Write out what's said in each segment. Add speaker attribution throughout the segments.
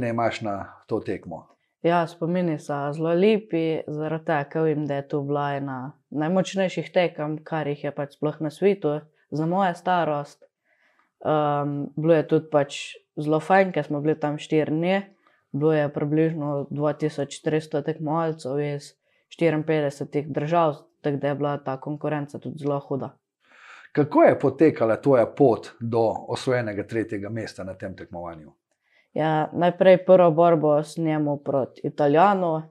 Speaker 1: ne imaš na to tekmo?
Speaker 2: Ja, spomini so zelo lepi, zaradi tega, ker vem, da je to bila ena najmočnejših tekem, kar jih je pač sploh na svetu, za mojo starost. Um, bilo je tudi pač zelo fajn, ker smo bili tam štiri dni. Bilo je približno 2300 tekmovalcev iz 54 držav, tako da je bila ta konkurenca tudi zelo huda.
Speaker 1: Kako je potekala tvoja pot do osvojenega tretjega mesta na tem tekmovanju?
Speaker 2: Ja, najprej prvo borbo sem imel proti Italijanu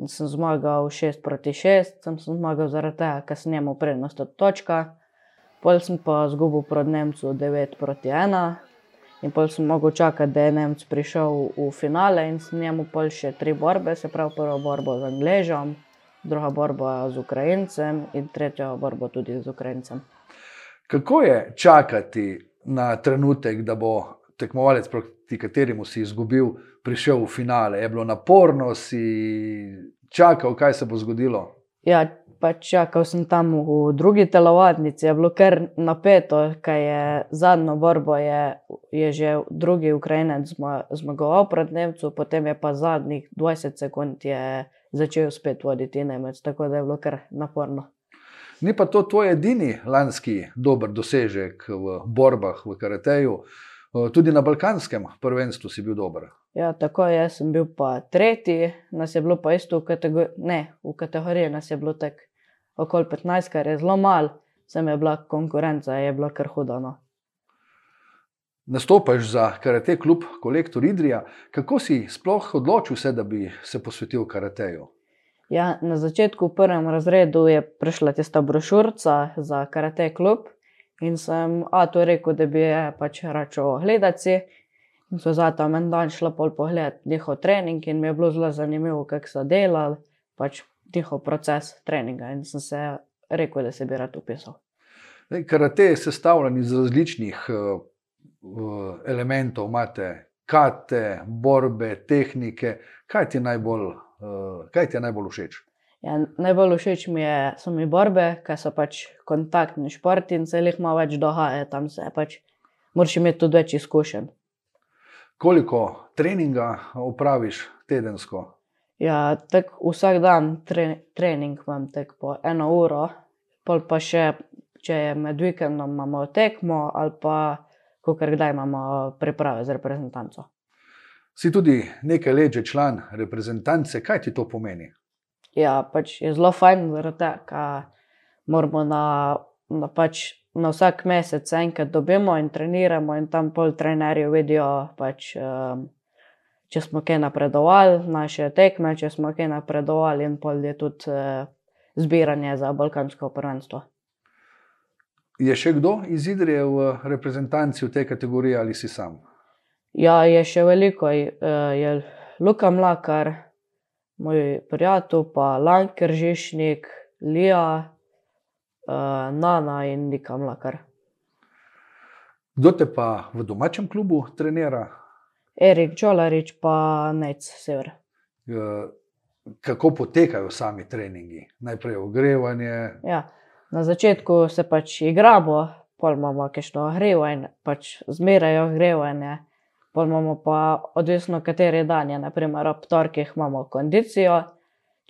Speaker 2: in sem zmagal 6 proti 6, sem, sem zmagal zaradi tega, ker sem imel prednost od točka. Pol sem pa zgubil proti Nemcu 9 proti 1. In pol sem mogel čakati, da je Nemc prišel v finale in sem njemu pol še tri borbe, se pravi prvo borbo z Angležom, druga borba z Ukrajincem in tretjo borbo tudi z Ukrajincem.
Speaker 1: Kako je čakati na trenutek, da bo tekmovalec, proti kateremu si izgubil, prišel v finale? Je bilo naporno, si čakal, kaj se bo zgodilo?
Speaker 2: Ja, pač čakal sem tam v drugi telovadnici, je bilo kar napeto, kaj je zadnjo borbo, je, je že drugi Ukrajinec zma, zmagoval pred Nemcem, potem je pa zadnjih 20 sekund začel spet voditi Nemec, tako da je bilo kar naporno.
Speaker 1: Ni pa to tvoj edini lanski dober dosežek v borbah v karateju. Tudi na Balkanskem prvenstvu si bil dober.
Speaker 2: Ja, tako je, jaz sem bil pa tretji, nas je bilo pa isto v kategoriji, ne, v kategoriji nas je bilo tako okoli 15, kar je zelo malo, sem je bila konkurenca, je bila kar huda. No.
Speaker 1: Nastopaš za karate klub Kolektor Idrija. Kako si sploh odločil se, da bi se posvetil karateju?
Speaker 2: Ja, na začetku, v prvem razredu, je prišla tista brošurica za karate klub in sem Atu rekel, da bi je pač račel gledati. In so zato en dan šla pol pogled njihov trening in mi je bilo zelo zanimivo, kako so delali, pač njihov proces treninga. In sem se rekel, da se bi rad upisal.
Speaker 1: Karate je sestavljen iz različnih uh, elementov, imate kate, borbe, tehnike. Kaj ti je najbolj, uh, kaj ti je najbolj všeč?
Speaker 2: Ja, najbolj všeč mi je, so mi borbe, ker so pač kontaktni športi in se jih malo več dogaja, tam se pač moraš imeti tudi več izkušenj.
Speaker 1: Koliko treninga upraviš tedensko?
Speaker 2: Ja, tako vsak dan tre, trening imam tako po eno uro, pol pa še, če je med vikendom, imamo tekmo ali pa kar kdaj imamo priprave z reprezentanco.
Speaker 1: Si tudi nekaj let že član reprezentance, kaj ti to pomeni?
Speaker 2: Ja, pač je zelo fajn, zaradi tega, ker moramo na, na, pač na vsak mesec enkrat dobimo in treniramo, in tam pol trenerji vidijo. Pač, um, če smo kaj napredovali, naše tekme, če smo kaj napredovali, in pol je tudi eh, zbiranje za Balkansko prvenstvo.
Speaker 1: Je še kdo iz Idrije v reprezentanci v tej kategoriji ali si sam?
Speaker 2: Ja, je še veliko. Je Luka Mlakar, moj prijatelj, pa Lanker Žišnik, Lija, Nana in Nika Mlakar.
Speaker 1: Kdo te pa v domačem klubu trenira?
Speaker 2: Erik Čolarič, pa Nec Sever.
Speaker 1: Kako potekajo sami treningi? Najprej ogrevanje.
Speaker 2: Ja, na začetku se pač igramo, pol imamo kišno ogrevanje, pač zmeraj ogrevanje. Pol imamo pa odvisno, kateri dan je, naprimer ob torkih imamo kondicijo,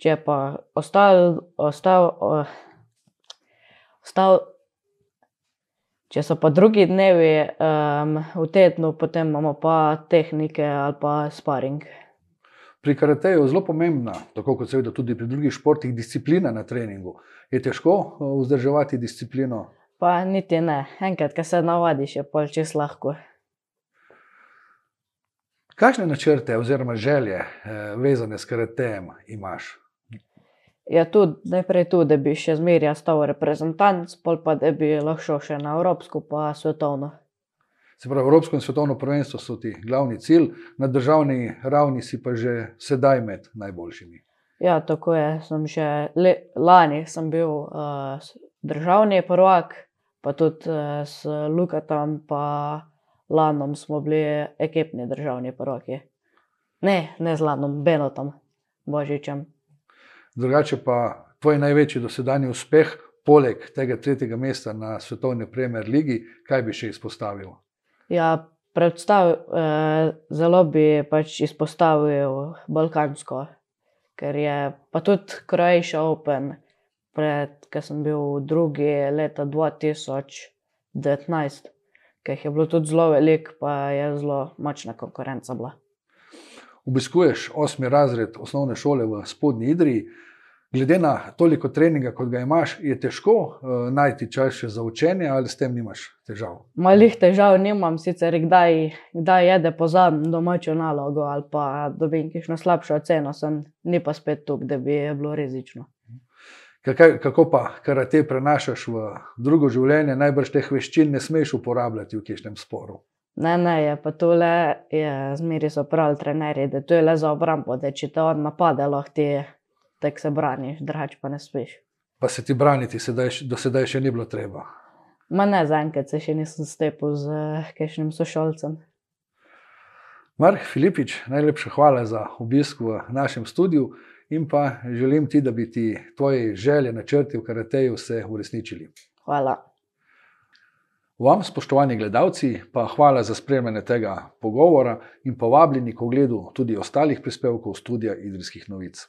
Speaker 2: če pa ostal, ostal, ostal Če so pa drugi dnevi um, v tednu, potem imamo pa tehnike ali pa sparing.
Speaker 1: Pri karateju je zelo pomembna, tako kot seveda tudi pri drugih športih, disciplina na treningu. Je težko uh, vzdrževati disciplino?
Speaker 2: Pa niti ne. Enkrat, ko se navadiš, je pol čez lahko.
Speaker 1: Kakšne načrte oziroma želje eh, vezane s karatejem imaš?
Speaker 2: je tudi najprej tu, da bi še zmeraj ostal reprezentant, pol pa da bi lahko šel še na Evropsko, pa svetovno.
Speaker 1: Se pravi, Evropsko in svetovno prvenstvo so ti glavni cilj, na državni ravni si pa že sedaj med najboljšimi.
Speaker 2: Ja, tako je. Sem že le, lani sem bil uh, državni prvak, pa tudi uh, s Lukatom in Lanom smo bili ekipni državni prvaki. Ne, ne z Lanom, Benotom, Božičem.
Speaker 1: Drugače pa tvoj največji dosedajni uspeh, poleg tega tretjega mesta na svetovni Premier Ligi, kaj bi še izpostavil?
Speaker 2: Ja, Predstav, eh, zelo bi pač izpostavil Balkansko, ker je pa tudi Croatia Open, pred, ker sem bil drugi leta 2019, ker jih je bilo tudi zelo veliko, pa je zelo močna konkurenca bila.
Speaker 1: Obiskuješ osmi razred osnovne šole v Spodnji Idriji. Glede na toliko treninga, kot ga imaš, je težko uh, najti čas še za učenje, ali s tem nimaš težav.
Speaker 2: Malih težav nimam, sicer kdaj, kdaj jede pozabim domačo nalogo ali pa dobim kakšno slabšo oceno, sem ni pa spet tu, da bi bilo rizično.
Speaker 1: Kako, kako pa karate prenašaš v drugo življenje, najbrž teh veščin ne smeš uporabljati v kišnem sporu.
Speaker 2: Ne, ne, je pa to le, zmeri so pravi trenerji, da to je le za obrambo, da če te on napade, lahko ti tek se braniš, drugače pa ne speš.
Speaker 1: Pa se ti braniti sedaj, do sedaj še ni bilo treba.
Speaker 2: Ma ne, zaenkrat se še nisem stepil z kakšnim sošolcem.
Speaker 1: Mark Filipič, najlepša hvala za obisk v našem studiu in pa želim ti, da bi ti tvoje želje, načrti v karateju se uresničili.
Speaker 2: Hvala.
Speaker 1: Vam, spoštovani gledalci, pa hvala za spremljanje tega pogovora in povabljeni k ogledu tudi ostalih prispevkov studia Idrijskih novic.